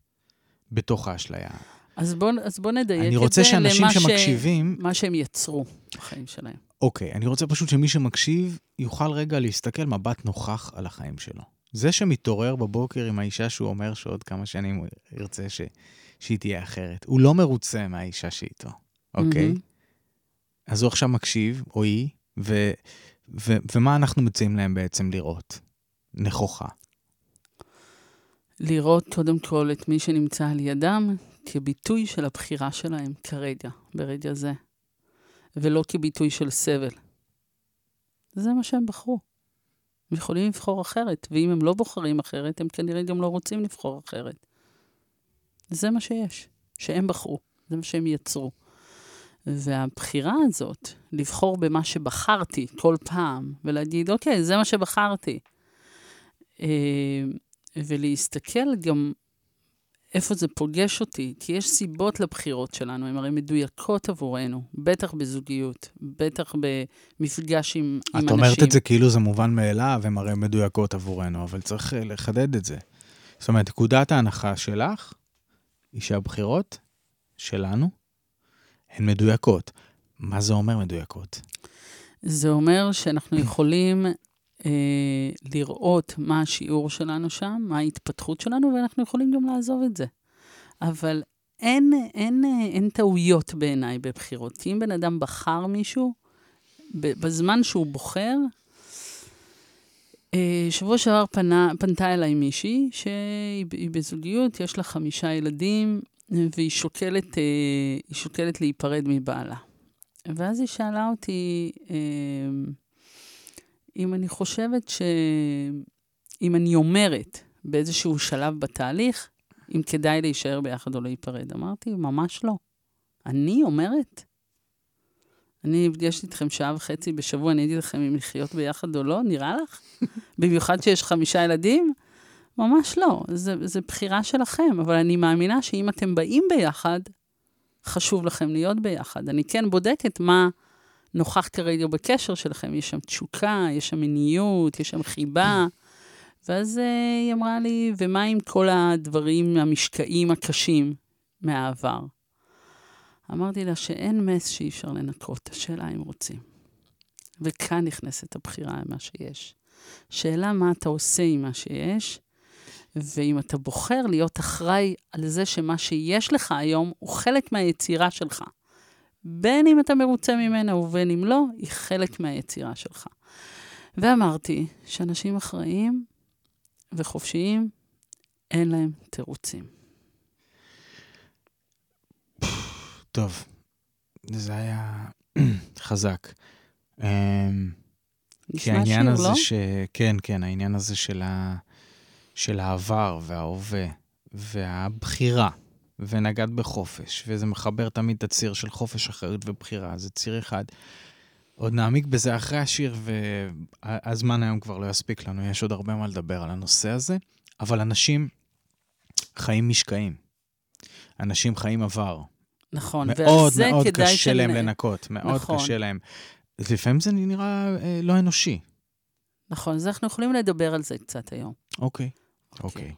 בתוך האשליה. אז בוא, אז בוא נדייק אני את רוצה זה שאנשים למה שמקשיבים, ש... מה שהם יצרו בחיים שלהם. אוקיי, אני רוצה פשוט שמי שמקשיב יוכל רגע להסתכל מבט נוכח על החיים שלו. זה שמתעורר בבוקר עם האישה שהוא אומר שעוד כמה שנים הוא ירצה ש... שהיא תהיה אחרת. הוא לא מרוצה מהאישה שאיתו, אוקיי? מהמם. אז הוא עכשיו מקשיב, או היא, ו... ו... ומה אנחנו מציעים להם בעצם לראות? נכוחה. לראות קודם כל את מי שנמצא על ידם כביטוי של הבחירה שלהם כרגע, ברגע זה, ולא כביטוי של סבל. זה מה שהם בחרו. הם יכולים לבחור אחרת, ואם הם לא בוחרים אחרת, הם כנראה גם לא רוצים לבחור אחרת. זה מה שיש, שהם בחרו, זה מה שהם יצרו. והבחירה הזאת, לבחור במה שבחרתי כל פעם, ולהגיד, אוקיי, זה מה שבחרתי. אה, ולהסתכל גם איפה זה פוגש אותי, כי יש סיבות לבחירות שלנו, הן הרי מדויקות עבורנו, בטח בזוגיות, בטח במפגש עם, עם את אנשים. אומרת את זה כאילו זה מובן מאליו, הן הרי מדויקות עבורנו, אבל צריך אה, לחדד את זה. זאת אומרת, נקודת ההנחה שלך היא שהבחירות שלנו הן מדויקות. מה זה אומר מדויקות? זה אומר שאנחנו יכולים אה, לראות מה השיעור שלנו שם, מה ההתפתחות שלנו, ואנחנו יכולים גם לעזוב את זה. אבל אין, אין, אה, אין טעויות בעיניי בבחירות. אם בן אדם בחר מישהו, בזמן שהוא בוחר, אה, שבוע שעבר פנה, פנתה אליי מישהי שהיא בזוגיות, יש לה חמישה ילדים, והיא שוקלת, אה, שוקלת להיפרד מבעלה. ואז היא שאלה אותי, אם אני חושבת ש... אם אני אומרת באיזשהו שלב בתהליך, אם כדאי להישאר ביחד או להיפרד. אמרתי, ממש לא. אני אומרת? אני נפגשת איתכם שעה וחצי בשבוע, אני אגיד לכם אם לחיות ביחד או לא, נראה לך? במיוחד שיש חמישה ילדים? ממש לא, זה בחירה שלכם, אבל אני מאמינה שאם אתם באים ביחד, חשוב לכם להיות ביחד. אני כן בודקת מה נוכח כרגע בקשר שלכם. יש שם תשוקה, יש שם מיניות, יש שם חיבה. ואז uh, היא אמרה לי, ומה עם כל הדברים המשקעים הקשים מהעבר? אמרתי לה שאין מס שאי אפשר לנקות, השאלה אם רוצים. וכאן נכנסת הבחירה עם מה שיש. שאלה מה אתה עושה עם מה שיש, ואם אתה בוחר להיות אחראי על זה שמה שיש לך היום הוא חלק מהיצירה שלך. בין אם אתה מרוצה ממנה ובין אם לא, היא חלק מהיצירה שלך. ואמרתי שאנשים אחראיים וחופשיים, אין להם תירוצים. טוב, זה היה חזק. אמ, כי העניין שיר, הזה לא? ש... כן, כן, העניין הזה של, ה... של העבר וההווה והבחירה, ונגעת בחופש, וזה מחבר תמיד את הציר של חופש, אחריות ובחירה, זה ציר אחד. עוד נעמיק בזה אחרי השיר, והזמן היום כבר לא יספיק לנו, יש עוד הרבה מה לדבר על הנושא הזה, אבל אנשים חיים משקעים. אנשים חיים עבר. נכון, ועל זה מאוד כדאי... מאוד מאוד קשה שנ... להם לנקות, מאוד נכון. קשה להם. לפעמים זה נראה אה, לא אנושי. נכון, אז אנחנו יכולים לדבר על זה קצת היום. אוקיי, אוקיי. אוקיי.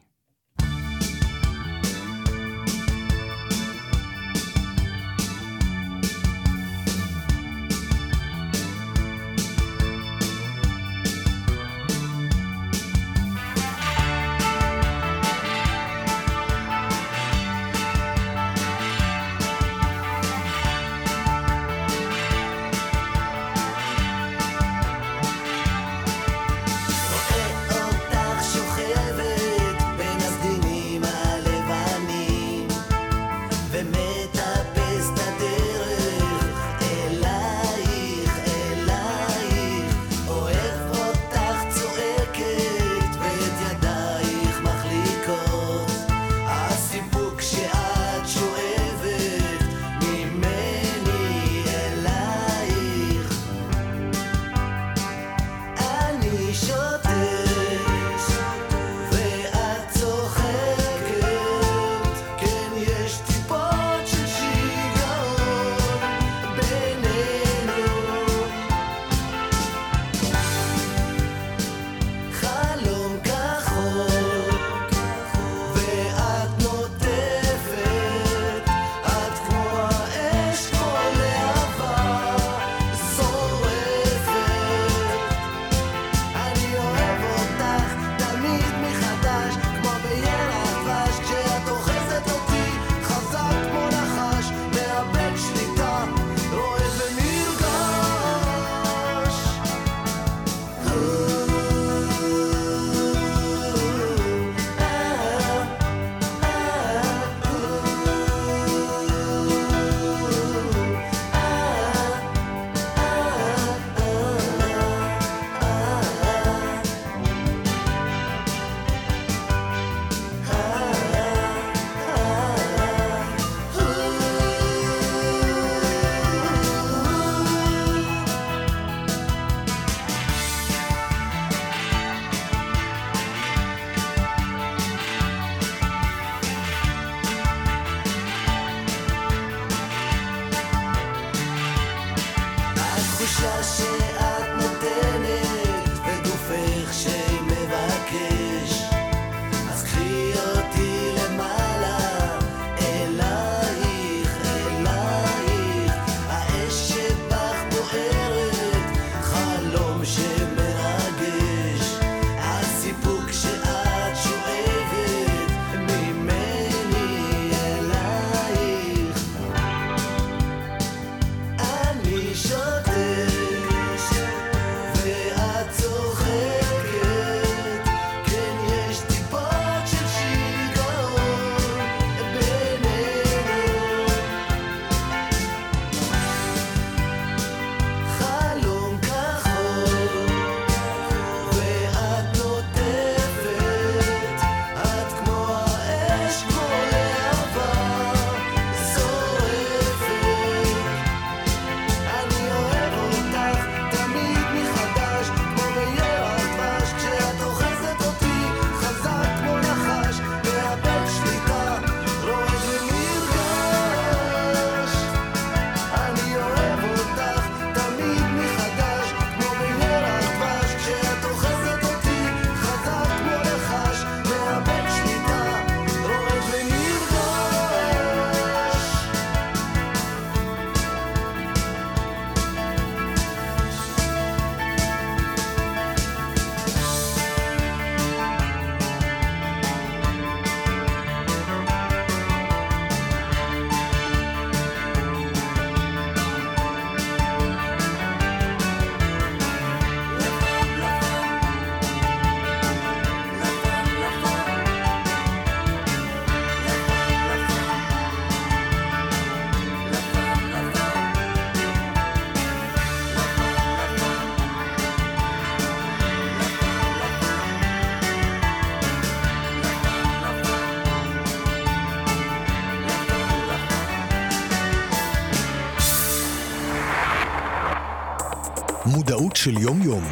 מודעות של יום-יום.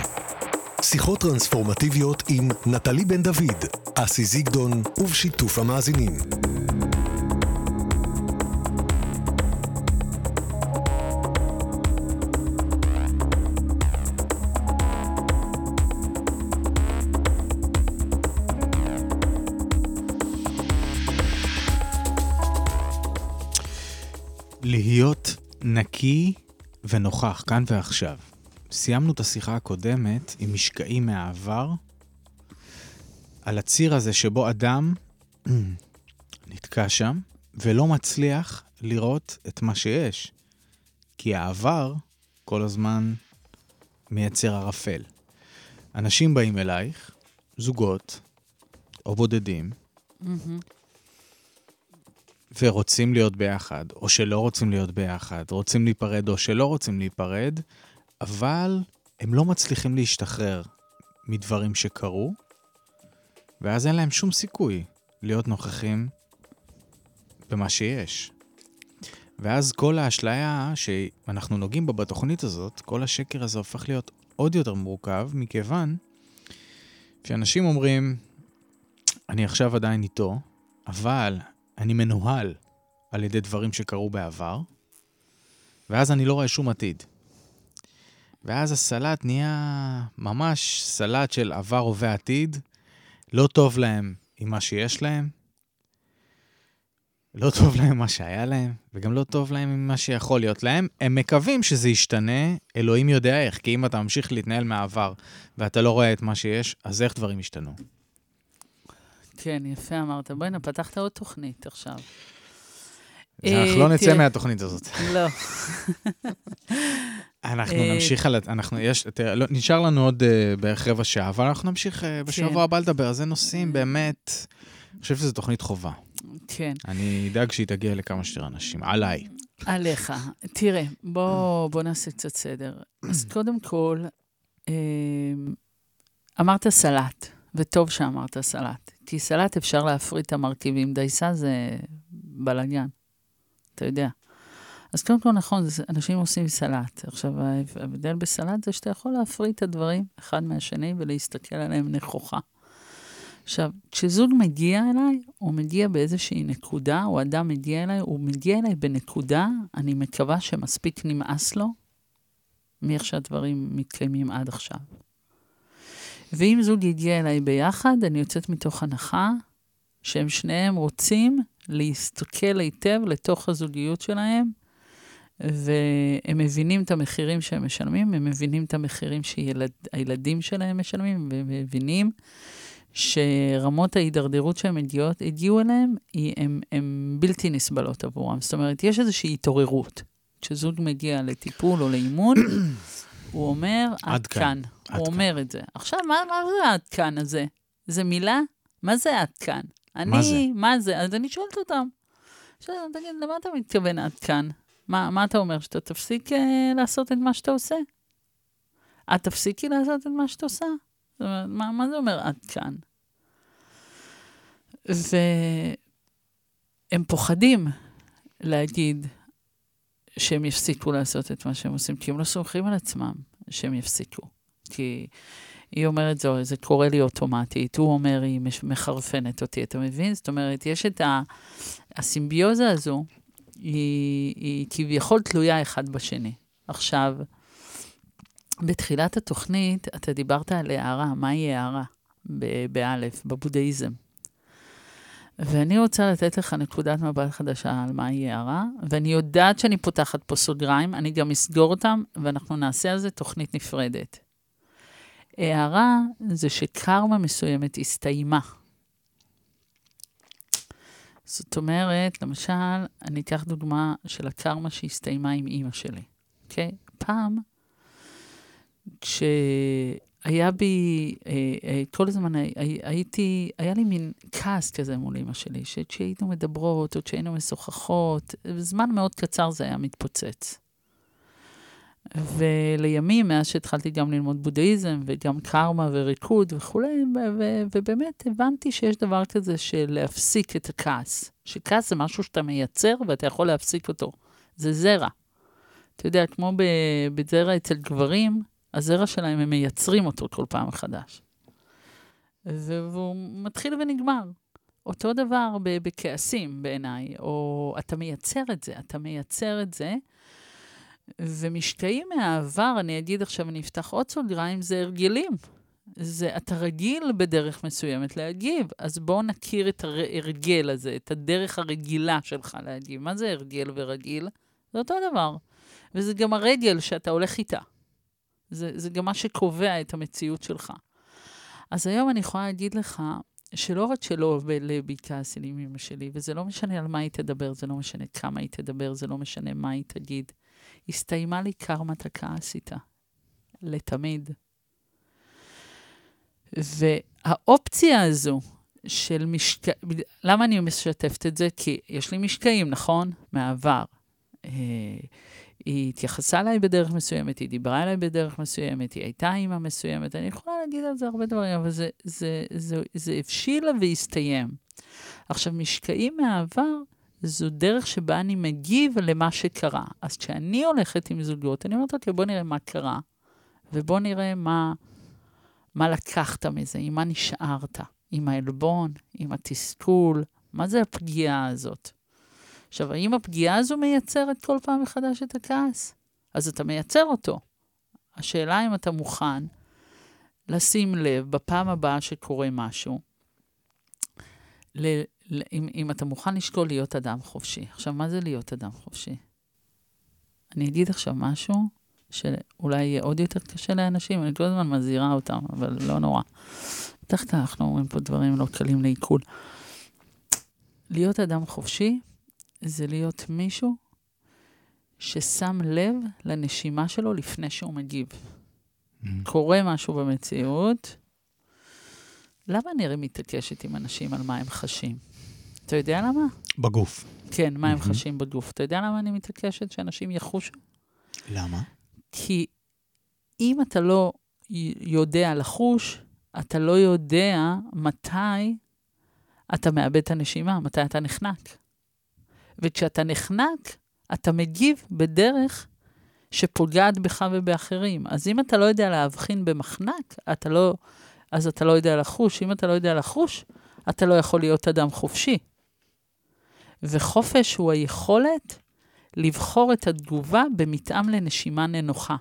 שיחות טרנספורמטיביות עם נטלי בן דוד, אסי זיגדון ובשיתוף המאזינים. להיות נקי ונוכח כאן ועכשיו. סיימנו את השיחה הקודמת עם משקעים מהעבר, על הציר הזה שבו אדם נתקע שם ולא מצליח לראות את מה שיש. כי העבר כל הזמן מייצר ערפל. אנשים באים אלייך, זוגות או בודדים, מהמם. ורוצים להיות ביחד, או שלא רוצים להיות ביחד, רוצים להיפרד או שלא רוצים להיפרד, אבל הם לא מצליחים להשתחרר מדברים שקרו, ואז אין להם שום סיכוי להיות נוכחים במה שיש. ואז כל האשליה שאנחנו נוגעים בה בתוכנית הזאת, כל השקר הזה הופך להיות עוד יותר מורכב, מכיוון שאנשים אומרים, אני עכשיו עדיין איתו, אבל אני מנוהל על ידי דברים שקרו בעבר, ואז אני לא רואה שום עתיד. ואז הסלט נהיה ממש סלט של עבר, הווה, עתיד. לא טוב להם עם מה שיש להם, לא טוב להם מה שהיה להם, וגם לא טוב להם עם מה שיכול להיות להם. הם מקווים שזה ישתנה, אלוהים יודע איך, כי אם אתה ממשיך להתנהל מהעבר ואתה לא רואה את מה שיש, אז איך דברים ישתנו? כן, יפה אמרת. בואי הנה, פתחת עוד תוכנית עכשיו. אז אה, אנחנו לא נצא. מהתוכנית הזאת. לא. אנחנו אה, נמשיך על... אנחנו, יש, תראה, לא, נשאר לנו עוד uh, בערך רבע שעה, אבל אנחנו נמשיך uh, בשבוע כן. הבא לדבר. זה נושאים באמת... אני חושב שזו תוכנית חובה. כן. אני אדאג שהיא תגיע לכמה שיותר אנשים. עליי. עליך. תראה, בוא, בוא נעשה קצת סדר. אז קודם כל, אה, אמרת סלט, וטוב שאמרת סלט. כי סלט אפשר להפריד את המרכיבים, דייסה זה בלאגן, אתה יודע. אז קודם כל, נכון, אנשים עושים סלט. עכשיו, ההבדל בסלט זה שאתה יכול להפריד את הדברים אחד מהשני ולהסתכל עליהם נכוחה. עכשיו, כשזוג מגיע אליי, הוא מגיע באיזושהי נקודה, או אדם מגיע אליי, הוא מגיע אליי בנקודה, אני מקווה שמספיק נמאס לו מאיך שהדברים מתקיימים עד עכשיו. ואם זוג הגיע אליי ביחד, אני יוצאת מתוך הנחה שהם שניהם רוצים להסתכל היטב לתוך הזוגיות שלהם, והם מבינים את המחירים שהם משלמים, הם מבינים את המחירים שהילדים שלהם משלמים, והם מבינים שרמות ההידרדרות שהם הגיעות, הגיעו אליהם, הן, בלתי נסבלות עבורם. זאת אומרת, יש איזושהי התעוררות. כשזוג מגיע לטיפול או לאימון, הוא אומר, עד, כאן, כאן. עד הוא כאן. אומר את זה. עכשיו, מה, מה זה עד כאן הזה? זה מילה? מה זה עד כאן? אני, מה זה? מה זה? אז אני שואלת אותם. שואלת, תגיד, למה אתה מתכוון עד כאן? מה, מה אתה אומר, שאתה תפסיק אה, לעשות את מה שאתה עושה? את תפסיקי לעשות את מה שאת עושה? זאת אומרת, מה, מה זה אומר עד כאן? והם פוחדים להגיד שהם יפסיקו לעשות את מה שהם עושים, כי הם לא סומכים על עצמם שהם יפסיקו. כי היא אומרת, זו, זה קורה לי אוטומטית, הוא אומר, היא מחרפנת אותי, אתה מבין? זאת אומרת, יש את. הסימביוזה הזו, היא, היא כביכול תלויה אחד בשני. עכשיו, בתחילת התוכנית, אתה דיברת על הערה, מהי הערה? באלף, בבודהיזם. ואני רוצה לתת לך נקודת מבט חדשה על מהי הערה, ואני יודעת שאני פותחת פה סוגריים, אני גם אסגור אותם, ואנחנו נעשה על זה תוכנית נפרדת. הערה זה שקרמה מסוימת הסתיימה. זאת אומרת, למשל, אני אקח דוגמה של הקרמה שהסתיימה עם אימא שלי, אוקיי? פעם, כשהיה בי, אה, אה, כל הזמן הי, הי, הייתי, היה לי מין כעס כזה מול אימא שלי, שכשהיינו מדברות או כשהיינו משוחחות, בזמן מאוד קצר זה היה מתפוצץ. ולימים, מאז שהתחלתי גם ללמוד בודהיזם וגם קרמה וריקוד וכולי, ו- ו- ובאמת הבנתי שיש דבר כזה של להפסיק את הכעס. שכעס זה משהו שאתה מייצר ואתה יכול להפסיק אותו. זה זרע. אתה יודע, כמו בזרע אצל גברים, הזרע שלהם, הם מייצרים אותו כל פעם מחדש. והוא מתחיל ונגמר. אותו דבר בכעסים בעיניי, או אתה מייצר את זה, אתה מייצר את זה, ומשקעים מהעבר, אני אגיד עכשיו, אני אפתח עוד סוגריים, זה הרגלים. זה, אתה רגיל בדרך מסוימת להגיב, אז בואו נכיר את ההרגל הזה, את הדרך הרגילה שלך להגיב. מה זה הרגל ורגיל? זה אותו דבר. וזה גם הרגל שאתה הולך איתה. זה, זה גם מה שקובע את המציאות שלך. אז היום אני יכולה להגיד לך, שלא רק שלא בלבי כעס עם אמא שלי, וזה לא משנה על מה היא תדבר, זה לא משנה כמה היא תדבר, זה לא משנה מה היא תגיד. הסתיימה לי קרמת הכעס איתה. לתמיד. והאופציה הזו של משקע... למה אני משתפת את זה? כי יש לי משקעים, נכון? מהעבר. אה, היא התייחסה אליי בדרך מסוימת, היא דיברה אליי בדרך מסוימת, היא הייתה אימא מסוימת, אני יכולה להגיד על זה הרבה דברים, אבל זה, זה, זה, זה הבשיל והסתיים. עכשיו, משקעים מהעבר, זו דרך שבה אני מגיב למה שקרה. אז כשאני הולכת עם זוגיות, אני אומרת, אוקיי, בוא נראה מה קרה, ובוא נראה מה, מה לקחת מזה, עם מה נשארת, עם העלבון, עם התסכול, מה זה הפגיעה הזאת. עכשיו, האם הפגיעה הזו מייצרת כל פעם מחדש את הכעס? אז אתה מייצר אותו. השאלה אם אתה מוכן לשים לב בפעם הבאה שקורה משהו, אם, אם אתה מוכן לשקול להיות אדם חופשי. עכשיו, מה זה להיות אדם חופשי? אני אגיד עכשיו משהו שאולי יהיה עוד יותר קשה לאנשים, אני כל הזמן מזהירה אותם, אבל לא נורא. בטח אנחנו אומרים פה דברים לא קלים לעיכול. להיות אדם חופשי זה להיות מישהו ששם לב לנשימה שלו לפני שהוא מגיב. Mm. קורה משהו במציאות, למה אני מתעקשת עם אנשים על מה הם חשים? אתה יודע למה? בגוף. כן, מה הם. חשים בגוף. אתה יודע למה אני מתעקשת שאנשים יחושו? למה? כי אם אתה לא יודע לחוש, אתה לא יודע מתי אתה מאבד את הנשימה, מתי אתה נחנק. וכשאתה נחנק, אתה מגיב בדרך שפוגעת בך ובאחרים. אז אם אתה לא יודע להבחין במחנק, אתה לא, אז אתה לא יודע לחוש. אם אתה לא יודע לחוש, אתה לא יכול להיות אדם חופשי. וחופש הוא היכולת לבחור את התגובה במתאם לנשימה ננוחה.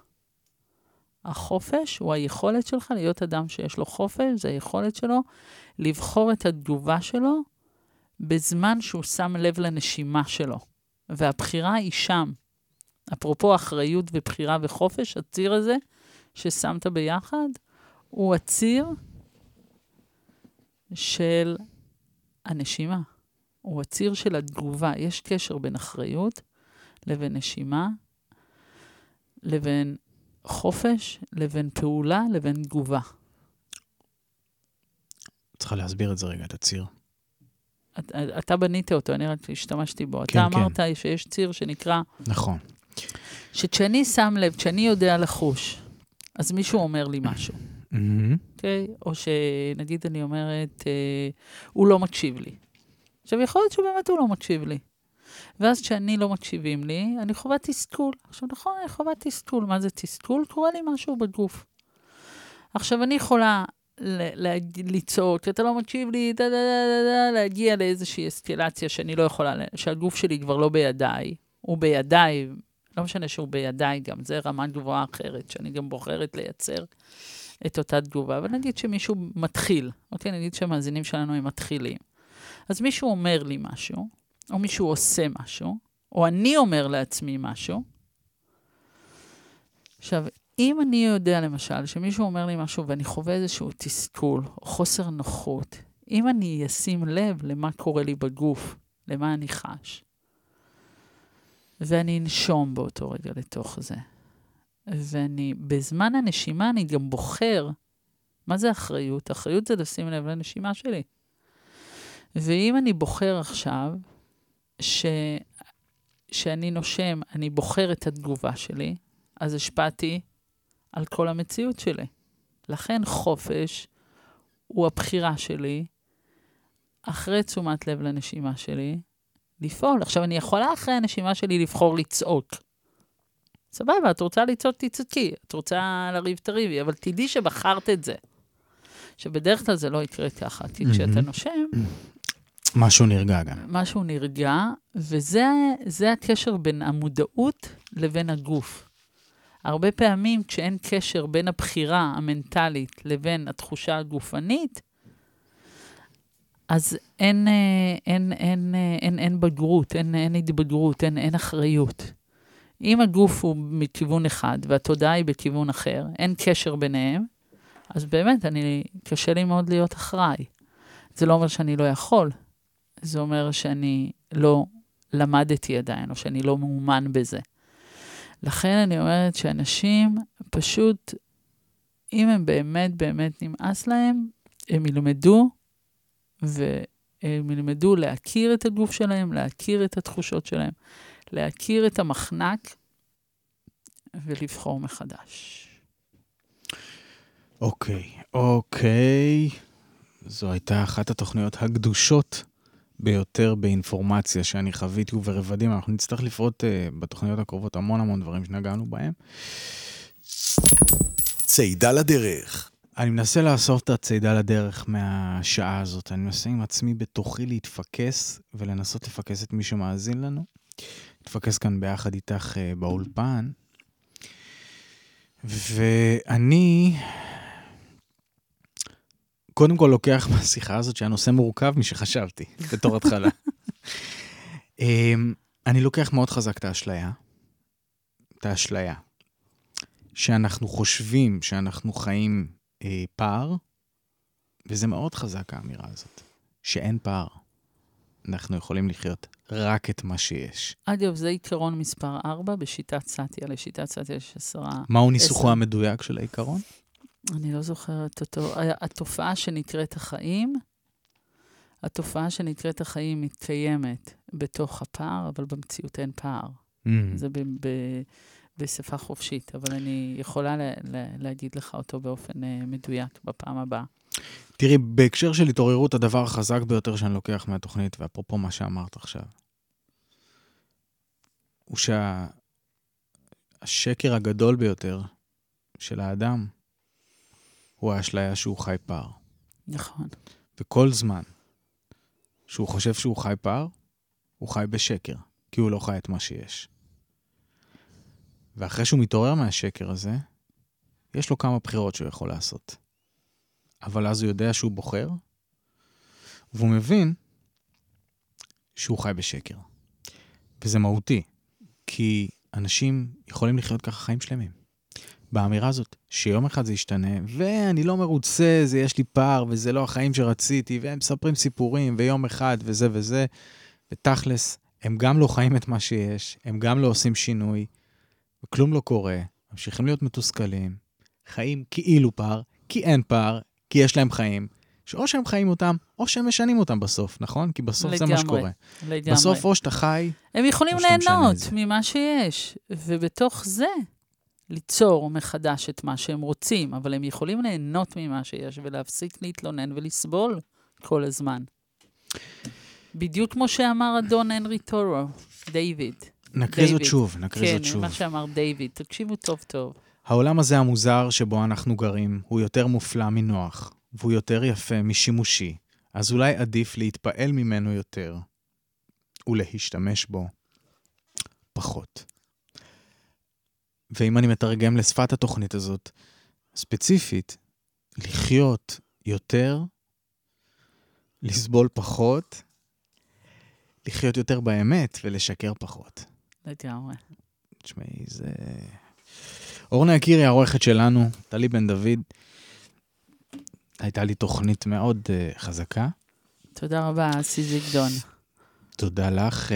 החופש הוא היכולת שלך להיות אדם שיש לו חופש, זה היכולת שלו לבחור את התגובה שלו בזמן שהוא שם לב לנשימה שלו. והבחירה היא שם. אפרופו אחריות ובחירה וחופש, הציר הזה ששמת ביחד, הוא הציר של הנשימה. הוא הציר של התגובה. יש קשר בין אחריות לבין נשימה, לבין חופש, לבין פעולה, לבין תגובה. צריכה להסביר את זה רגע, את הציר. את- אתה בנית אותו, אני רק השתמשתי בו. כן, אתה אמרת שיש ציר שנקרא, נכון. שכשאני שם לב, כשאני יודע לחוש, אז מישהו אומר לי משהו, מהמם. אוקיי? או שנגיד אני אומרת, אה, הוא לא מקשיב לי. עכשיו, יכול להיות שבאמת הוא לא מקשיב לי. ואז כשאני לא מקשיבים לי, אני חווה תסכול. עכשיו, נכון, אני חווה תסכול. מה זה תסכול? קורה לי משהו בגוף. עכשיו, אני יכולה לצעוק, אתה לא מקשיב לי, דה, דה, דה, דה, דה, להגיע לאיזושהי אסקלציה שאני לא יכולה, שהגוף שלי כבר לא בידיי, הוא בידיי, לא משנה שהוא בידיי גם, זה רמה גבוהה אחרת, שאני גם בוחרת לייצר את אותה תגובה. אבל נגיד שמישהו מתחיל, אוקיי? נגיד שהמאזינים שלנו הם מתחילים. אז מישהו אומר לי משהו, או מישהו עושה משהו, או אני אומר לעצמי משהו. עכשיו, אם אני יודע למשל שמישהו אומר לי משהו ואני חווה איזשהו תסכול או חוסר נוחות, אם אני אשים לב למה קורה לי בגוף, למה אני חש, ואני אנשום באותו רגע לתוך זה, ואני, בזמן הנשימה אני גם בוחר, מה זה אחריות? אחריות זה לשים לב לנשימה שלי. ואם אני בוחר עכשיו ש... שאני נושם, אני בוחר את התגובה שלי, אז השפעתי על כל המציאות שלי. לכן חופש הוא הבחירה שלי, אחרי תשומת לב לנשימה שלי, לפעול. עכשיו, אני יכולה אחרי הנשימה שלי לבחור לצעוק. סבבה, את רוצה לצעוק, תצעקי. את רוצה לריב, תריבי, אבל תדעי שבחרת את זה. שבדרך כלל זה לא יקרה ככה, כי כשאתה. נושם, משהו נרגע גם. משהו נרגע, וזה זה הקשר בין המודעות לבין הגוף. הרבה פעמים כשאין קשר בין הבחירה המנטלית לבין התחושה הגופנית, אז אין, אה, אין, אין, אה, אין, אין בגרות, אין, אין התבגרות, אין, אין אחריות. אם הגוף הוא מכיוון אחד והתודעה היא בכיוון אחר, אין קשר ביניהם, אז באמת, אני, קשה לי מאוד להיות אחראי. זה לא אומר שאני לא יכול, זה אומר שאני לא למדתי עדיין, או שאני לא מאומן בזה. לכן אני אומרת שאנשים פשוט, אם הם באמת באמת נמאס להם, הם ילמדו, והם ילמדו להכיר את הגוף שלהם, להכיר את התחושות שלהם, להכיר את המחנק ולבחור מחדש. אוקיי, אוקיי. זו הייתה אחת התוכניות הגדושות ביותר באינפורמציה שאני חוויתי וברבדים. אנחנו נצטרך לפרוט uh, בתוכניות הקרובות המון המון דברים שנגענו בהם. צידה לדרך. אני מנסה לאסוף את הצידה לדרך מהשעה הזאת. אני מנסה עם עצמי בתוכי להתפקס ולנסות לפקס את מי שמאזין לנו. להתפקס כאן ביחד איתך uh, באולפן. ואני קודם כל לוקח מהשיחה הזאת שהנושא מורכב משחשבתי, בתור התחלה. אמ, אני לוקח מאוד חזק את האשליה, את האשליה, שאנחנו חושבים שאנחנו חיים אה, פער, וזה מאוד חזק האמירה הזאת, שאין פער. אנחנו יכולים לחיות רק את מה שיש. אגב, זה עיקרון מספר 4 בשיטת סאטיה. לשיטת סאטיה יש עשרה... מהו ניסוחו. המדויק של העיקרון? אני לא זוכרת אותו. התופעה שנקראת החיים, התופעה שנקראת החיים מתקיימת בתוך הפער, אבל במציאות אין פער. Mm. זה ב- ב- בשפה חופשית, אבל אני יכולה לה- לה- להגיד לך אותו באופן אה, מדויק בפעם הבאה. תראי, בהקשר של התעוררות, הדבר החזק ביותר שאני לוקח מהתוכנית, ואפרופו מה שאמרת עכשיו, הוא שהשקר הגדול ביותר של האדם הוא האשליה שהוא חי פער. נכון. וכל זמן שהוא חושב שהוא חי פער, הוא חי בשקר, כי הוא לא חי את מה שיש. ואחרי שהוא מתעורר מהשקר הזה, יש לו כמה בחירות שהוא יכול לעשות. אבל אז הוא יודע שהוא בוחר, והוא מבין שהוא חי בשקר. וזה מהותי, כי אנשים יכולים לחיות ככה חיים שלמים. באמירה הזאת, שיום אחד זה ישתנה, ואני לא מרוצה, זה יש לי פער, וזה לא החיים שרציתי, והם מספרים סיפורים, ויום אחד, וזה וזה, ותכלס, הם גם לא חיים את מה שיש, הם גם לא עושים שינוי, וכלום לא קורה, ממשיכים להיות מתוסכלים, חיים כאילו פער, כי אין פער, כי יש להם חיים, שאו שהם חיים אותם, או שהם משנים אותם בסוף, נכון? כי בסוף זה מה לגמרי. שקורה. לגמרי. בסוף או שאתה חי, הם יכולים או שאתה משנה ליהנות את זה. ממה שיש, ובתוך זה ליצור מחדש את מה שהם רוצים, אבל הם יכולים ליהנות ממה שיש ולהפסיק להתלונן ולסבול כל הזמן. בדיוק כמו שאמר אדון הנרי טורו, דיוויד. נקריא זאת. שוב, נקריא זאת כן, שוב. מה שאמר דיוויד, תקשיבו טוב טוב. העולם הזה המוזר שבו אנחנו גרים הוא יותר מופלא מנוח, והוא יותר יפה משימושי, אז אולי עדיף להתפעל ממנו יותר, ולהשתמש בו פחות. ואם אני מתרגם לשפת התוכנית הזאת, ספציפית, לחיות יותר, לסבול פחות, לחיות יותר באמת ולשקר פחות. לגמרי. תשמעי, זה... אורנה יקירי, העורכת שלנו, טלי בן דוד, הייתה לי תוכנית מאוד uh, חזקה. תודה רבה, אסי זיגדון. תודה לך, uh,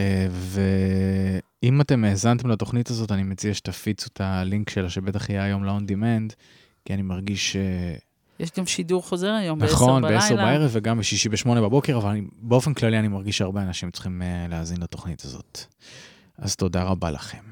ואם אתם האזנתם לתוכנית הזאת, אני מציע שתפיצו את הלינק שלה, שבטח יהיה היום ל-on demand, כי אני מרגיש... Uh, יש גם שידור חוזר היום נכון, בלילה. בעשר בערב וגם בשישי בשמונה בבוקר, אבל אני, באופן כללי אני מרגיש שהרבה אנשים צריכים uh, להאזין לתוכנית הזאת. אז תודה רבה לכם.